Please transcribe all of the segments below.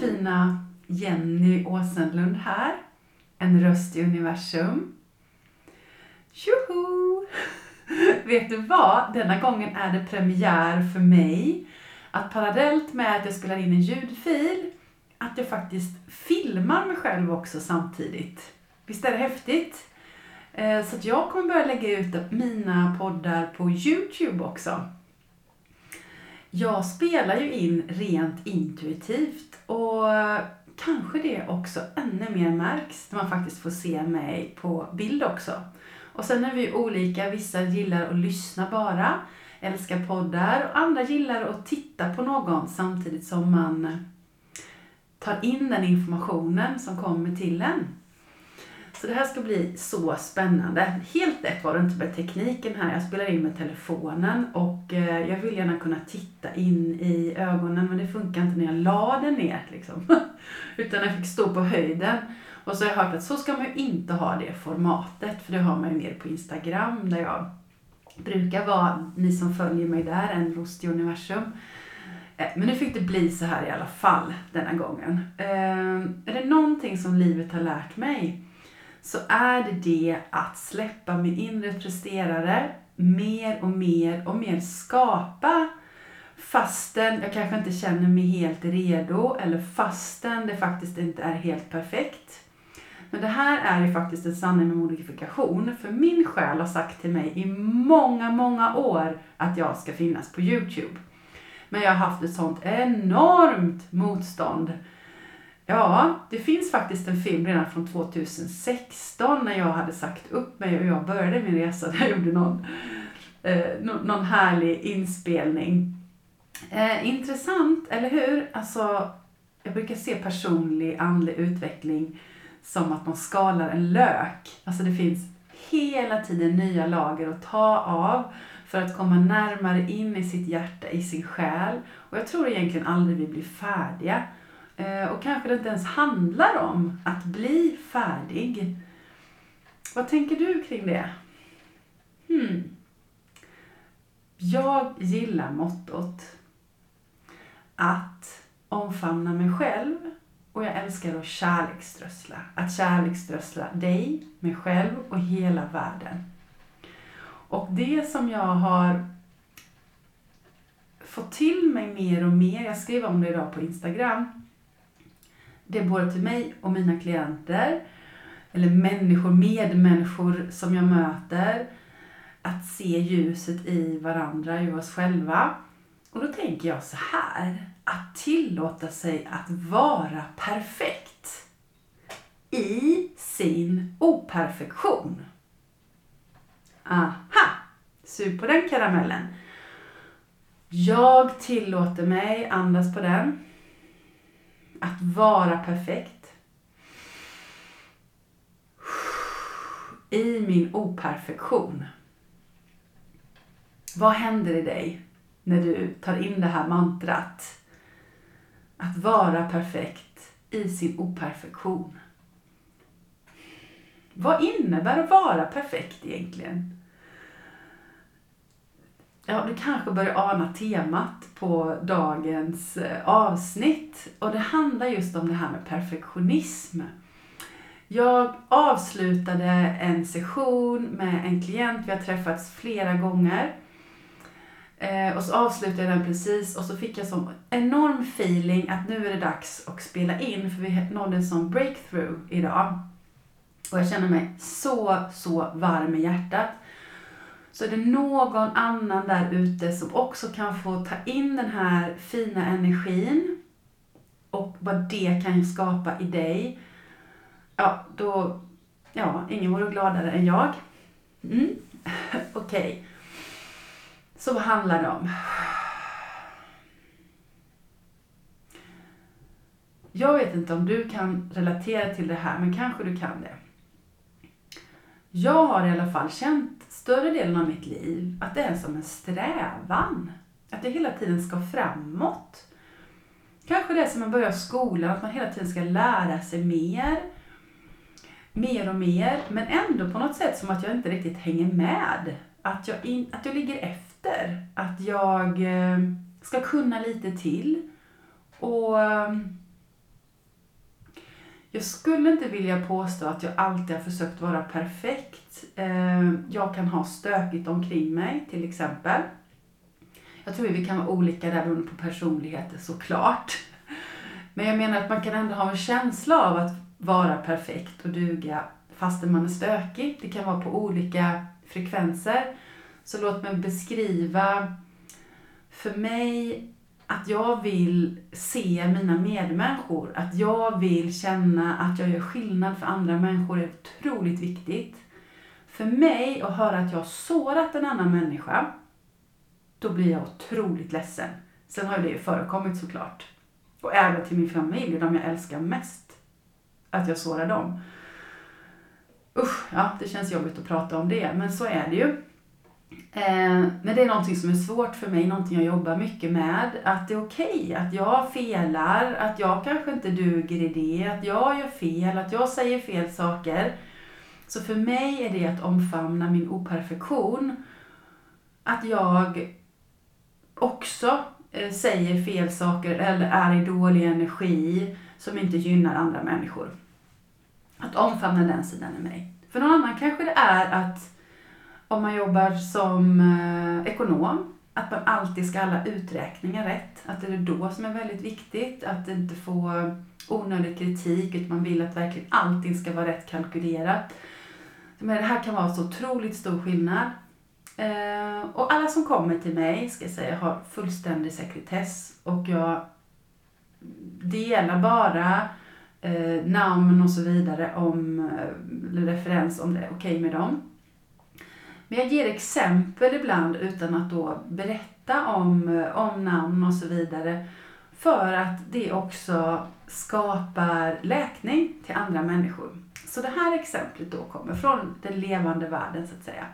fina Jenny Åsenlund här. En röst i universum. Tjoho! Vet du vad? Denna gången är det premiär för mig att parallellt med att jag spelar in en ljudfil, att jag faktiskt filmar mig själv också samtidigt. Visst är det häftigt? Eh, så att jag kommer börja lägga ut mina poddar på Youtube också. Jag spelar ju in rent intuitivt och kanske det också ännu mer märks när man faktiskt får se mig på bild också. Och sen är vi olika, vissa gillar att lyssna bara, älskar poddar och andra gillar att titta på någon samtidigt som man tar in den informationen som kommer till en. Så det här ska bli så spännande. Helt lätt var det inte med tekniken här. Jag spelar in med telefonen och eh, jag vill gärna kunna titta in i ögonen men det funkar inte när jag la den ner. Liksom. Utan jag fick stå på höjden. Och så har jag hört att så ska man ju inte ha det formatet för det har man ju mer på Instagram där jag brukar vara, ni som följer mig där, en rost i universum. Eh, men nu fick det bli så här i alla fall denna gången. Eh, är det någonting som livet har lärt mig så är det det att släppa min inre presterare mer och mer och mer skapa fastän jag kanske inte känner mig helt redo eller fastän det faktiskt inte är helt perfekt. Men det här är ju faktiskt en sanning med modifikation. För min själ har sagt till mig i många, många år att jag ska finnas på Youtube. Men jag har haft ett sånt enormt motstånd Ja, det finns faktiskt en film redan från 2016 när jag hade sagt upp mig och jag började min resa jag gjorde någon, eh, någon härlig inspelning. Eh, intressant, eller hur? Alltså, jag brukar se personlig andlig utveckling som att man skalar en lök. Alltså det finns hela tiden nya lager att ta av för att komma närmare in i sitt hjärta, i sin själ. Och jag tror egentligen aldrig vi blir färdiga. Eh, och kanske det inte ens handlar om att bli färdig. Vad tänker du kring det? Hmm. Jag gillar mottot att omfamna mig själv och jag älskar att kärleksströssla. Att kärleksströssla dig, mig själv och hela världen. Och det som jag har fått till mig mer och mer, jag skrev om det idag på Instagram, det är både till mig och mina klienter, eller människor, medmänniskor som jag möter, att se ljuset i varandra, i oss själva. Och då tänker jag så här, att tillåta sig att vara perfekt i sin operfektion. Aha! Sug på den karamellen. Jag tillåter mig, andas på den att vara perfekt. I min operfektion. Vad händer i dig när du tar in det här mantrat? Att vara perfekt i sin operfektion. Vad innebär att vara perfekt egentligen? Ja, du kanske börjar ana temat på dagens eh, avsnitt. Och det handlar just om det här med perfektionism. Jag avslutade en session med en klient, vi har träffats flera gånger. Eh, och så avslutade jag den precis och så fick jag sån enorm feeling att nu är det dags att spela in för vi nådde en sån breakthrough idag. Och jag känner mig så, så varm i hjärtat så är det någon annan där ute som också kan få ta in den här fina energin och vad det kan skapa i dig. Ja, då, ja, ingen vore gladare än jag. Mm. Okej. Okay. Så vad handlar det om? Jag vet inte om du kan relatera till det här, men kanske du kan det. Jag har i alla fall känt större delen av mitt liv att det är som en strävan. Att jag hela tiden ska framåt. Kanske det är som man börjar skolan, att man hela tiden ska lära sig mer. Mer och mer, men ändå på något sätt som att jag inte riktigt hänger med. Att jag, in, att jag ligger efter. Att jag eh, ska kunna lite till. Och ehm, jag skulle inte vilja påstå att jag alltid har försökt vara perfekt. Eh, jag kan ha stökigt omkring mig till exempel. Jag tror vi kan vara olika där beroende på personligheter såklart. Men jag menar att man kan ändå ha en känsla av att vara perfekt och duga fastän man är stökig. Det kan vara på olika frekvenser. Så låt mig beskriva för mig att jag vill se mina medmänniskor, att jag vill känna att jag gör skillnad för andra människor är otroligt viktigt. För mig att höra att jag har sårat en annan människa, då blir jag otroligt ledsen. Sen har det ju förekommit såklart. Och även till min familj, de jag älskar mest. Att jag sårar dem. Usch, ja, det känns jobbigt att prata om det, men så är det ju. Eh, men det är någonting som är svårt för mig, någonting jag jobbar mycket med. Att det är okej okay, att jag felar, att jag kanske inte duger i det, att jag gör fel, att jag säger fel saker. Så för mig är det att omfamna min operfektion. Att jag också eh, säger fel saker eller är i dålig energi som inte gynnar andra människor. Att omfamna den sidan i mig. För någon annan kanske det är att om man jobbar som eh, ekonom, att man alltid ska ha alla uträkningar rätt. Att det är då som är väldigt viktigt. Att inte få onödig kritik, utan man vill att verkligen allting ska vara rätt kalkylerat. Men det här kan vara så otroligt stor skillnad. Eh, och alla som kommer till mig, ska jag säga, har fullständig sekretess. Och jag delar bara eh, namn och så vidare om eh, referens om det är okej okay med dem. Men jag ger exempel ibland utan att då berätta om, eh, om namn och så vidare. För att det också skapar läkning till andra människor. Så det här exemplet då kommer från den levande världen så att säga.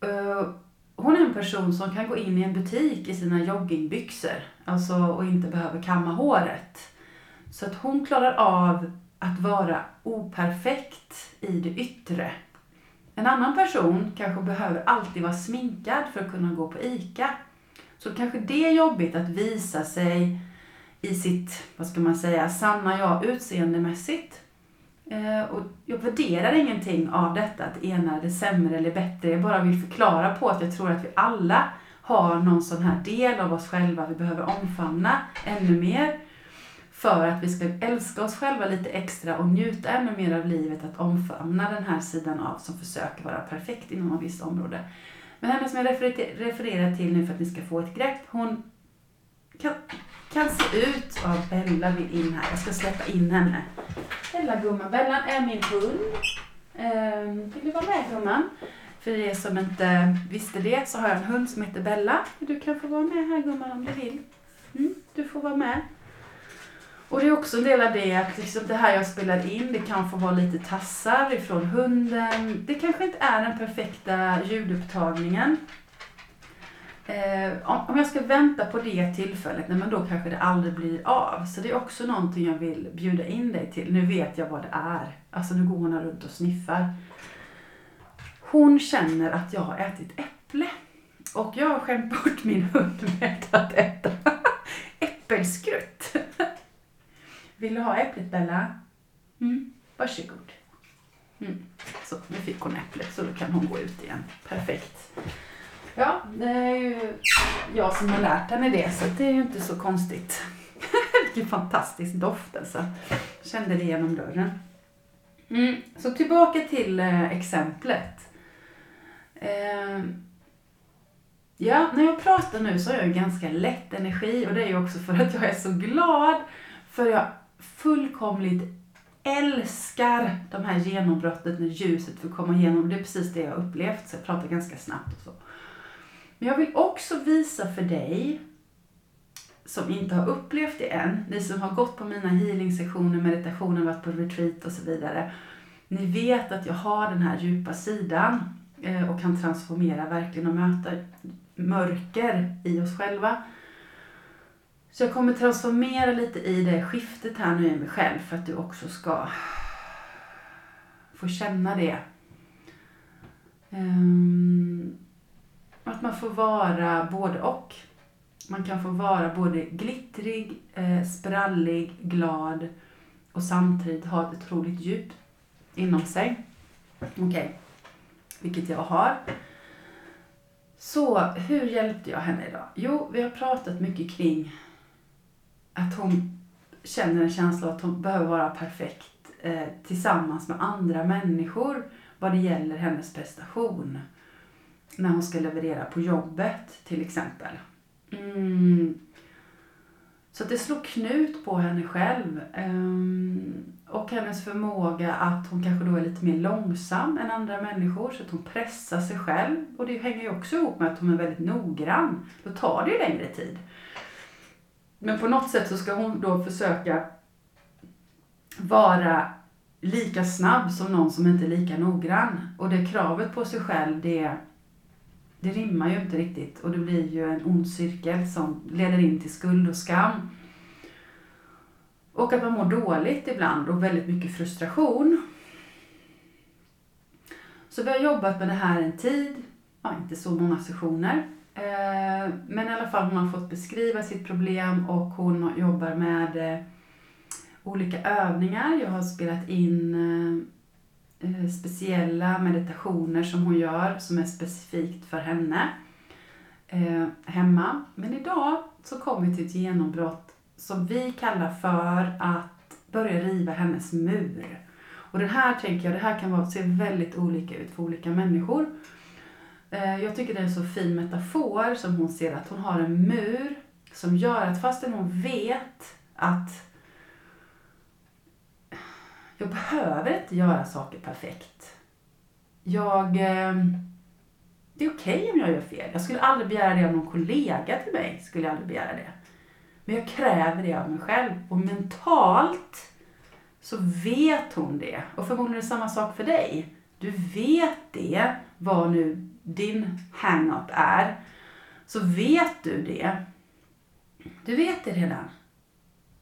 Eh, hon är en person som kan gå in i en butik i sina joggingbyxor alltså, och inte behöver kamma håret. Så att hon klarar av att vara operfekt i det yttre en annan person kanske behöver alltid vara sminkad för att kunna gå på ICA. Så kanske det är jobbigt att visa sig i sitt, vad ska man säga, sanna jag utseendemässigt. Eh, och jag värderar ingenting av detta, att ena är sämre eller bättre. Jag bara vill förklara på att jag tror att vi alla har någon sån här del av oss själva vi behöver omfamna ännu mer för att vi ska älska oss själva lite extra och njuta ännu mer av livet, att omfamna den här sidan av som försöker vara perfekt inom ett visst område. Men henne som jag refererar till nu för att ni ska få ett grepp, hon kan, kan se ut... Ja, Bella vill in här. Jag ska släppa in henne. Bella gumman. Bella är min hund. Ehm, vill du vara med gumman? För er som inte visste det så har jag en hund som heter Bella. Du kan få vara med här gumman om du vill. Mm, du får vara med. Och det är också en del av det att liksom det här jag spelar in, det kan få vara lite tassar ifrån hunden. Det kanske inte är den perfekta ljudupptagningen. Eh, om jag ska vänta på det tillfället, nej, men då kanske det aldrig blir av. Så det är också någonting jag vill bjuda in dig till. Nu vet jag vad det är. Alltså nu går hon här runt och sniffar. Hon känner att jag har ätit äpple. Och jag har skämt bort min hund med att äta äppelskrutt. Vill du ha äpplet Bella? Mm. Varsågod. Mm. Så, nu fick hon äpplet så då kan hon gå ut igen. Perfekt. Ja, det är ju jag som har lärt henne det så det är ju inte så konstigt. Vilken fantastisk doft alltså. Kände det genom dörren. Mm. Så tillbaka till eh, exemplet. Eh, ja, när jag pratar nu så har jag ganska lätt energi och det är ju också för att jag är så glad. För jag fullkomligt älskar de här genombrottet när ljuset får komma igenom. Det är precis det jag har upplevt, så jag pratar ganska snabbt och så. Men jag vill också visa för dig som inte har upplevt det än, ni som har gått på mina healing-sessioner, meditationer, varit på retreat och så vidare. Ni vet att jag har den här djupa sidan eh, och kan transformera verkligen och möta mörker i oss själva. Så jag kommer transformera lite i det skiftet här nu i mig själv för att du också ska få känna det. Ehm, att man får vara både och. Man kan få vara både glittrig, eh, sprallig, glad och samtidigt ha ett otroligt djup inom sig. Okej, okay. vilket jag har. Så hur hjälpte jag henne idag? Jo, vi har pratat mycket kring att hon känner en känsla av att hon behöver vara perfekt eh, tillsammans med andra människor vad det gäller hennes prestation. När hon ska leverera på jobbet till exempel. Mm. Så det slår knut på henne själv. Ehm, och hennes förmåga att hon kanske då är lite mer långsam än andra människor så att hon pressar sig själv. Och det hänger ju också ihop med att hon är väldigt noggrann. Då tar det ju längre tid. Men på något sätt så ska hon då försöka vara lika snabb som någon som inte är lika noggrann. Och det kravet på sig själv, det, det rimmar ju inte riktigt. Och det blir ju en ond cirkel som leder in till skuld och skam. Och att man mår dåligt ibland och väldigt mycket frustration. Så vi har jobbat med det här en tid, ja, inte så många sessioner. Eh, men i alla fall hon har fått beskriva sitt problem och hon jobbar med eh, olika övningar. Jag har spelat in eh, speciella meditationer som hon gör som är specifikt för henne hemma. Men idag så kom vi till ett genombrott som vi kallar för att börja riva hennes mur. Och det här tänker jag, det här kan vara, se väldigt olika ut för olika människor. Eh, jag tycker det är en så fin metafor som hon ser att hon har en mur som gör att fastän hon vet att jag behöver inte göra saker perfekt. Jag... Ehm, det är okej okay om jag gör fel. Jag skulle aldrig begära det av någon kollega till mig. Skulle jag aldrig begära det. Men jag kräver det av mig själv. Och mentalt så vet hon det. Och förmodligen är det samma sak för dig. Du vet det, vad nu din hang-up är. Så vet du det. Du vet det redan.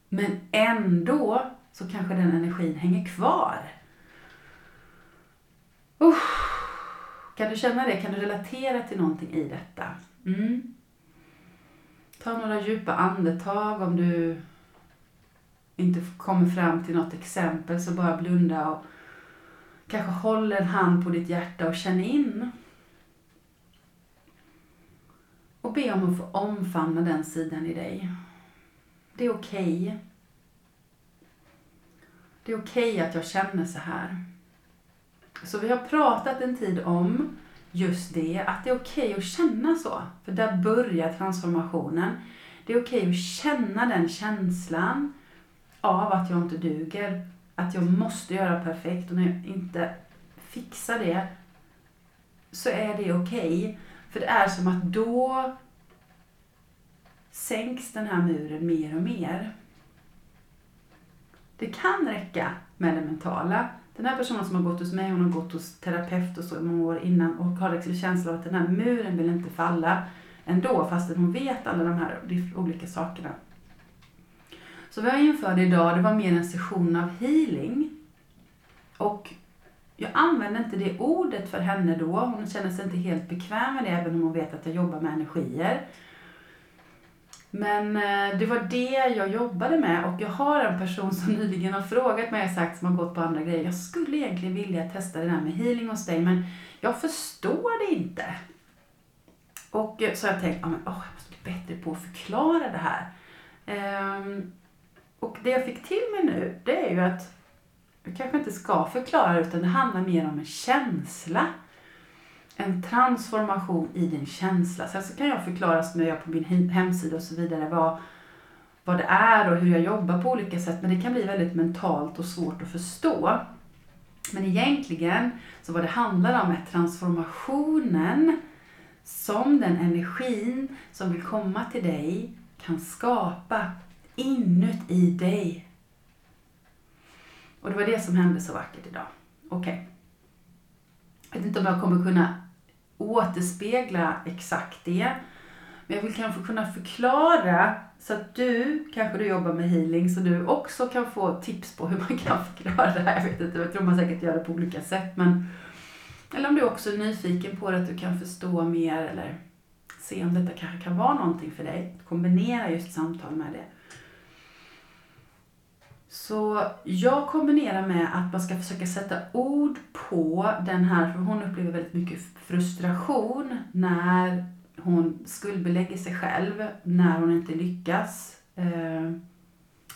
Men ändå så kanske den energin hänger kvar. Uh, kan du känna det? Kan du relatera till någonting i detta? Mm. Ta några djupa andetag om du inte kommer fram till något exempel så bara blunda och kanske håll en hand på ditt hjärta och känn in. Och be om att få omfamna den sidan i dig. Det är okej. Okay. Det är okej okay att jag känner så här. Så vi har pratat en tid om just det, att det är okej okay att känna så. För där börjar transformationen. Det är okej okay att känna den känslan av att jag inte duger. Att jag måste göra perfekt och när jag inte fixar det så är det okej. Okay. För det är som att då sänks den här muren mer och mer. Det kan räcka med det mentala den här personen som har gått hos mig, hon har gått hos terapeut och så i många år innan och har liksom känslan av att den här muren vill inte falla ändå fastän hon vet alla de här olika sakerna. Så vad jag införde idag, det var mer en session av healing. Och jag använde inte det ordet för henne då. Hon känner sig inte helt bekväm med det även om hon vet att jag jobbar med energier. Men eh, det var det jag jobbade med och jag har en person som nyligen har frågat mig, och sagt, som har gått på andra grejer. Jag skulle egentligen vilja testa det där med healing hos dig men jag förstår det inte. Och eh, så har jag tänkt, ah, men, oh, jag måste bli bättre på att förklara det här. Um, och det jag fick till mig nu, det är ju att jag kanske inte ska förklara utan det handlar mer om en känsla en transformation i din känsla. Sen så kan jag förklara som jag gör på min hemsida och så vidare vad, vad det är och hur jag jobbar på olika sätt. Men det kan bli väldigt mentalt och svårt att förstå. Men egentligen så vad det handlar om är transformationen som den energin som vill komma till dig kan skapa inuti dig. Och det var det som hände så vackert idag. Okej. Okay. Jag vet inte om jag kommer kunna återspegla exakt det. Men jag vill kanske kunna förklara så att du, kanske du jobbar med healing, så du också kan få tips på hur man kan förklara det här. Jag vet inte, jag tror man säkert gör det på olika sätt. Men, eller om du också är nyfiken på det, att du kan förstå mer eller se om detta kanske kan vara någonting för dig. Kombinera just samtal med det. Så jag kombinerar med att man ska försöka sätta ord på den här, för hon upplever väldigt mycket frustration när hon skuldbelägger sig själv, när hon inte lyckas eh,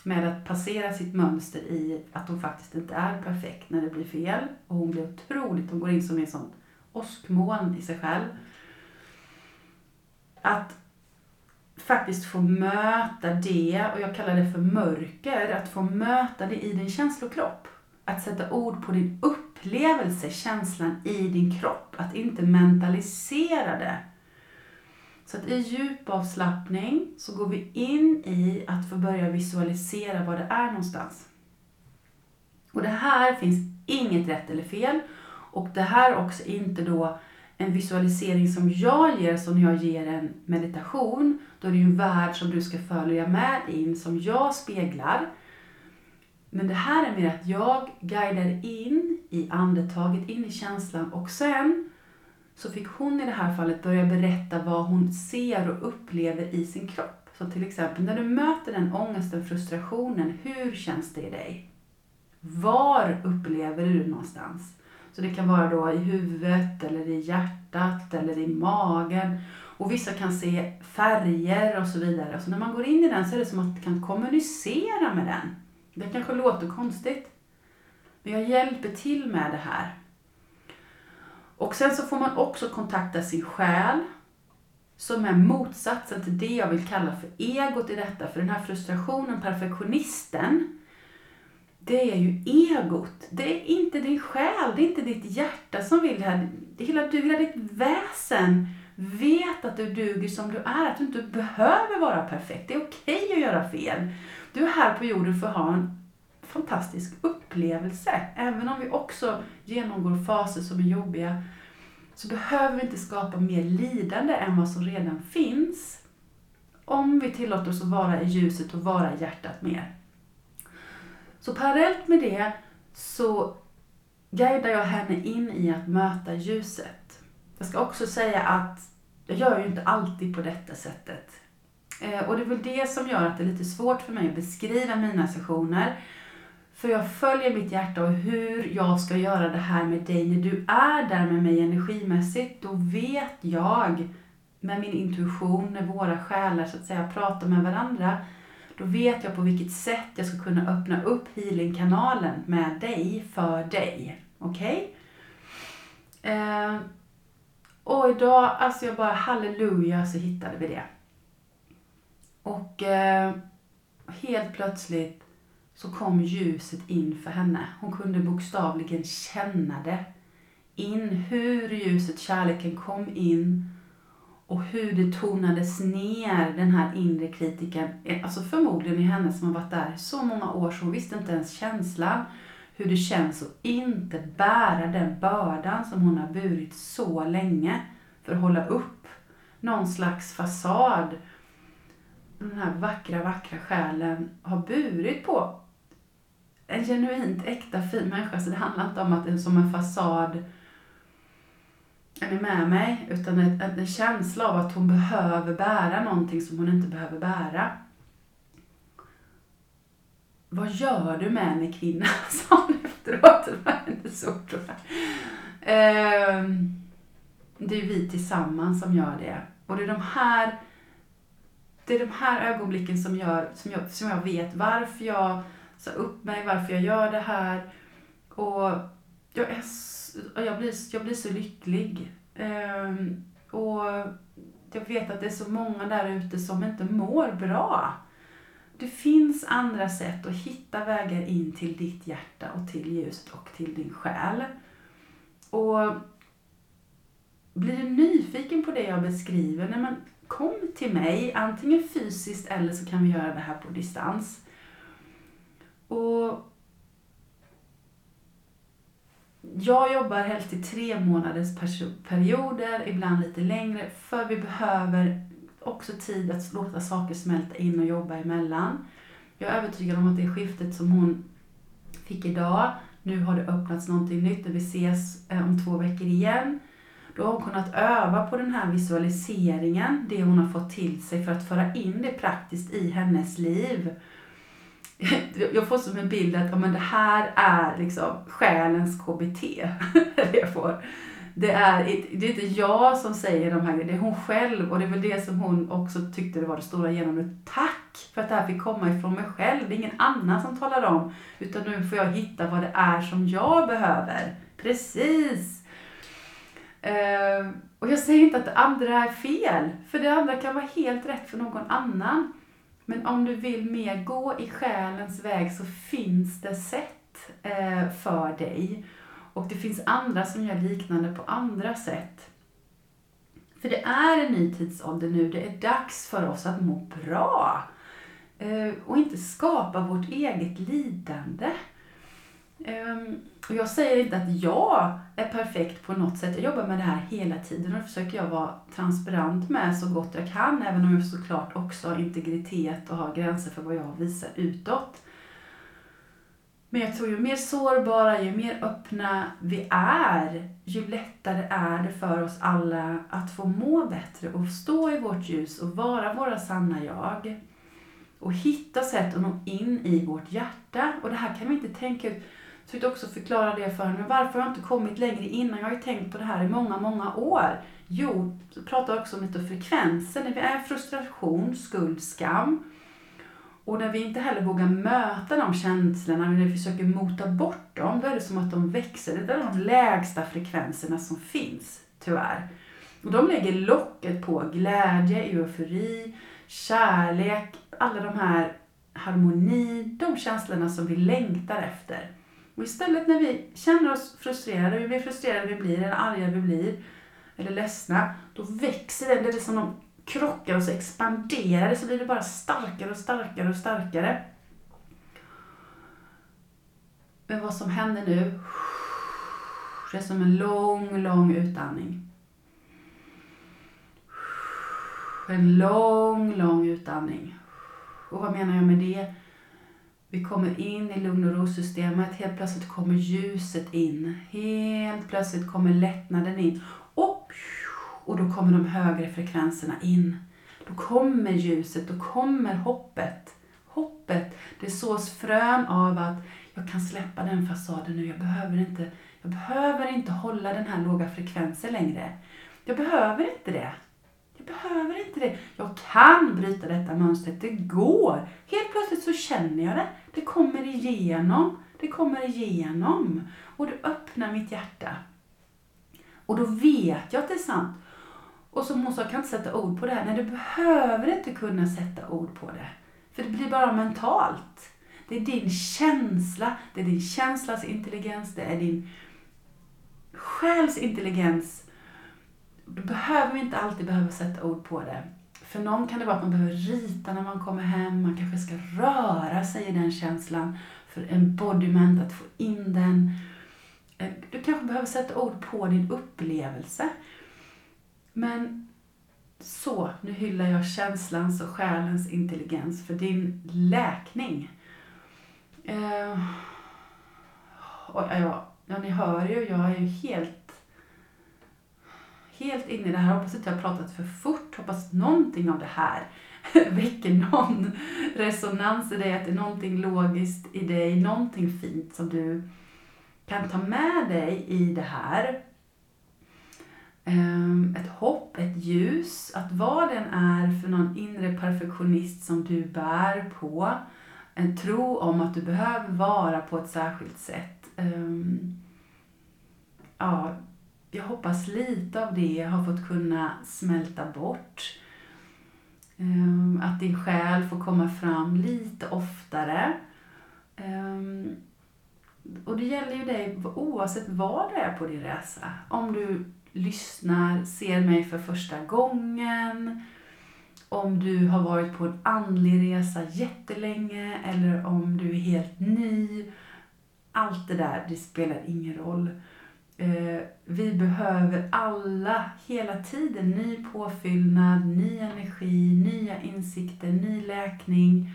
med att passera sitt mönster i att hon faktiskt inte är perfekt när det blir fel. Och hon blir otroligt, hon går in som en sån åskmoln i sig själv. Att faktiskt få möta det, och jag kallar det för mörker, att få möta det i din känslokropp. Att sätta ord på din upplevelse, känslan i din kropp. Att inte mentalisera det. Så att i djupavslappning så går vi in i att få börja visualisera vad det är någonstans. Och det här finns inget rätt eller fel. Och det här är också inte då en visualisering som jag ger, som jag ger en meditation, då är det ju en värld som du ska följa med in, som jag speglar. Men det här är mer att jag guidar in i andetaget, in i känslan och sen så fick hon i det här fallet börja berätta vad hon ser och upplever i sin kropp. Så till exempel, när du möter den ångesten, frustrationen, hur känns det i dig? Var upplever du det någonstans? Så det kan vara då i huvudet, eller i hjärtat, eller i magen. Och vissa kan se färger och så vidare. Så när man går in i den så är det som att man kan kommunicera med den. Det kanske låter konstigt. Men jag hjälper till med det här. Och sen så får man också kontakta sin själ. Som är motsatsen till det jag vill kalla för egot i detta. För den här frustrationen, perfektionisten, det är ju egot. Det är inte din själ, det är inte ditt hjärta som vill det här. Hela, du, hela ditt väsen vet att du duger som du är, att du inte behöver vara perfekt. Det är okej att göra fel. Du är här på jorden för att ha en fantastisk upplevelse. Även om vi också genomgår faser som är jobbiga så behöver vi inte skapa mer lidande än vad som redan finns. Om vi tillåter oss att vara i ljuset och vara i hjärtat mer. Så parallellt med det så guidar jag henne in i att möta ljuset. Jag ska också säga att jag gör ju inte alltid på detta sättet. Eh, och det är väl det som gör att det är lite svårt för mig att beskriva mina sessioner. För jag följer mitt hjärta och hur jag ska göra det här med dig när du är där med mig energimässigt. Då vet jag med min intuition, när våra själar så att säga pratar med varandra, då vet jag på vilket sätt jag ska kunna öppna upp healingkanalen med dig, för dig. Okej? Okay? Eh, och idag, alltså jag bara halleluja så hittade vi det. Och eh, helt plötsligt så kom ljuset in för henne. Hon kunde bokstavligen känna det. In hur ljuset, kärleken kom in och hur det tonades ner, den här inre kritiken. Eh, alltså förmodligen i henne som har varit där så många år så hon visste inte ens känslan hur det känns att inte bära den bördan som hon har burit så länge för att hålla upp någon slags fasad den här vackra, vackra själen har burit på en genuint äkta fin människa. Så det handlar inte om att det är som en fasad med mig? Utan en, en känsla av att hon behöver bära någonting som hon inte behöver bära. Vad gör du med mig kvinna? sa hon efteråt. Det var hennes ord tror jag. Det är vi tillsammans som gör det. Och det är de här, det är de här ögonblicken som, gör, som, jag, som jag vet varför jag sa upp mig, varför jag gör det här. Och jag, är, jag, blir, jag blir så lycklig. Um, och jag vet att det är så många där ute som inte mår bra. Det finns andra sätt att hitta vägar in till ditt hjärta och till ljuset och till din själ. Och blir du nyfiken på det jag beskriver, när man kom till mig, antingen fysiskt eller så kan vi göra det här på distans. Och jag jobbar helst i tre månaders perioder, ibland lite längre, för vi behöver också tid att låta saker smälta in och jobba emellan. Jag är övertygad om att det skiftet som hon fick idag, nu har det öppnats någonting nytt och vi ses eh, om två veckor igen. Då har hon kunnat öva på den här visualiseringen, det hon har fått till sig för att föra in det praktiskt i hennes liv. jag får som en bild att ja, men det här är liksom själens KBT. det, jag får. Det, är, det är inte jag som säger de här grejerna, det är hon själv. Och det är väl det som hon också tyckte det var det stora genombrottet. Tack för att det här fick komma ifrån mig själv. Det är ingen annan som talar om. Utan nu får jag hitta vad det är som jag behöver. Precis! Uh, och jag säger inte att det andra är fel. För det andra kan vara helt rätt för någon annan. Men om du vill mer gå i själens väg så finns det sätt eh, för dig. Och det finns andra som gör liknande på andra sätt. För det är en ny tidsålder nu. Det är dags för oss att må bra. Eh, och inte skapa vårt eget lidande. Um, jag säger inte att jag är perfekt på något sätt. Jag jobbar med det här hela tiden och försöker jag vara transparent med så gott jag kan. Även om jag såklart också har integritet och har gränser för vad jag visar utåt. Men jag tror ju mer sårbara, ju mer öppna vi är, ju lättare är det för oss alla att få må bättre och stå i vårt ljus och vara våra sanna jag. Och hitta sätt att nå in i vårt hjärta. Och det här kan vi inte tänka ut försökte också förklara det för henne. Varför har jag inte kommit längre innan? Jag har ju tänkt på det här i många, många år. Jo, så pratar också om lite frekvenser. När vi är frustration, skuld, skam. Och när vi inte heller vågar möta de känslorna, när vi försöker mota bort dem, då är det som att de växer. Det är de lägsta frekvenserna som finns, tyvärr. Och de lägger locket på glädje, eufori, kärlek, alla de här harmoni, de känslorna som vi längtar efter. Och istället när vi känner oss frustrerade, ju mer frustrerade vi blir, eller arga vi blir, eller ledsna, då växer det. Det är som de krockar och så expanderar det, så blir det bara starkare och starkare och starkare. Men vad som händer nu, det är som en lång, lång utandning. En lång, lång utandning. Och vad menar jag med det? Vi kommer in i lugn och ro-systemet. Helt plötsligt kommer ljuset in. Helt plötsligt kommer lättnaden in. Och, och då kommer de högre frekvenserna in. Då kommer ljuset, då kommer hoppet. Hoppet, det sås frön av att jag kan släppa den fasaden nu. Jag behöver inte, jag behöver inte hålla den här låga frekvensen längre. Jag behöver inte det. Jag behöver inte det. Jag kan bryta detta mönstret. Det går. Helt plötsligt så känner jag det. Det kommer igenom. Det kommer igenom. Och det öppnar mitt hjärta. Och då vet jag att det är sant. Och som hon sa, jag kan inte sätta ord på det här. Nej, du behöver inte kunna sätta ord på det. För det blir bara mentalt. Det är din känsla, det är din känslas intelligens, det är din själs intelligens då behöver vi inte alltid behöva sätta ord på det. För någon kan det vara att man behöver rita när man kommer hem, man kanske ska röra sig i den känslan för embodiment, att få in den. Eh, du kanske behöver sätta ord på din upplevelse. Men så, nu hyllar jag känslans och själens intelligens för din läkning. Eh, uh, och ja, ja, ni hör ju, jag är ju helt helt inne i det här. Hoppas att jag har pratat för fort. Hoppas att någonting av det här väcker någon resonans i dig. Att det är någonting logiskt i dig. Någonting fint som du kan ta med dig i det här. Ehm, ett hopp, ett ljus. Att vad den är för någon inre perfektionist som du bär på. En tro om att du behöver vara på ett särskilt sätt. Ehm, ja, jag hoppas lite av det har fått kunna smälta bort. Ehm, att din själ får komma fram lite oftare. Ehm, och det gäller ju dig oavsett vad det är på din resa. Om du lyssnar, ser mig för första gången, om du har varit på en andlig resa jättelänge eller om du är helt ny. Allt det där, det spelar ingen roll. Eh, vi behöver alla hela tiden ny påfyllnad, ny energi, nya insikter, ny läkning.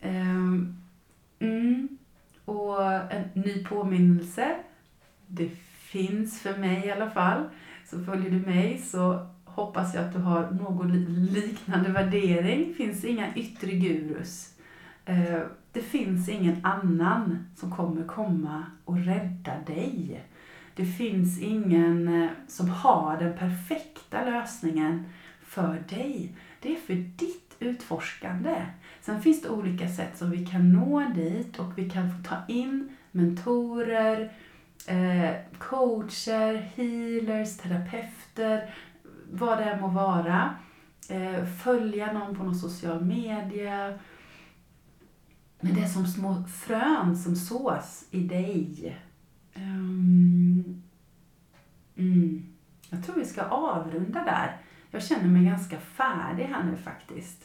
Eh, mm. Och en ny påminnelse. Det finns för mig i alla fall. Så följer du mig så hoppas jag att du har någon liknande värdering. Det finns inga yttre gurus. Eh, det finns ingen annan som kommer komma och rädda dig. Det finns ingen eh, som har den perfekta lösningen för dig. Det är för ditt utforskande. Sen finns det olika sätt som vi kan nå dit och vi kan få ta in mentorer, eh, coacher, healers, terapeuter, vad det än må vara. Följa någon på någon social media. Men det är som små frön som sås i dig. Um, mm. Jag tror vi ska avrunda där. Jag känner mig ganska färdig här nu faktiskt.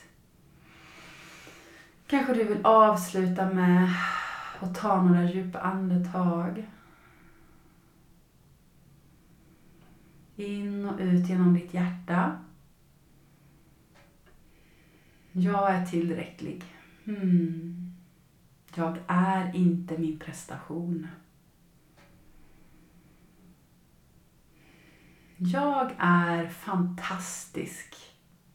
Kanske du vill avsluta med att ta några djupa andetag. In och ut genom ditt hjärta. Jag är tillräcklig. Hmm. Jag är inte min prestation. Jag är fantastisk.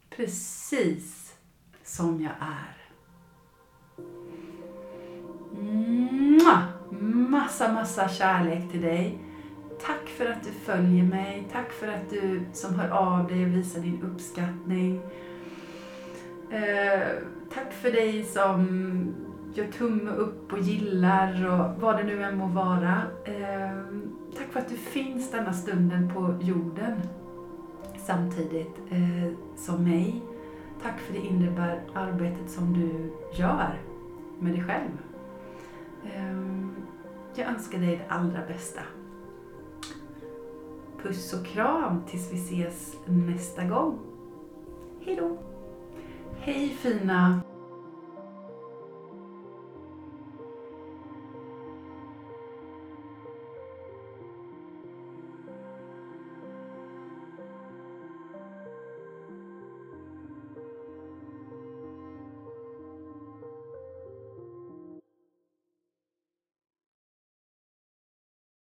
Precis som jag är. Massa, massa kärlek till dig. Tack för att du följer mig. Tack för att du som hör av dig visar din uppskattning. Eh, tack för dig som gör tumme upp och gillar och vad det nu än må vara. Eh, tack för att du finns denna stunden på jorden samtidigt eh, som mig. Tack för det inre arbetet som du gör med dig själv. Eh, jag önskar dig det allra bästa. Puss och kram tills vi ses nästa gång. Hejdå! Hej fina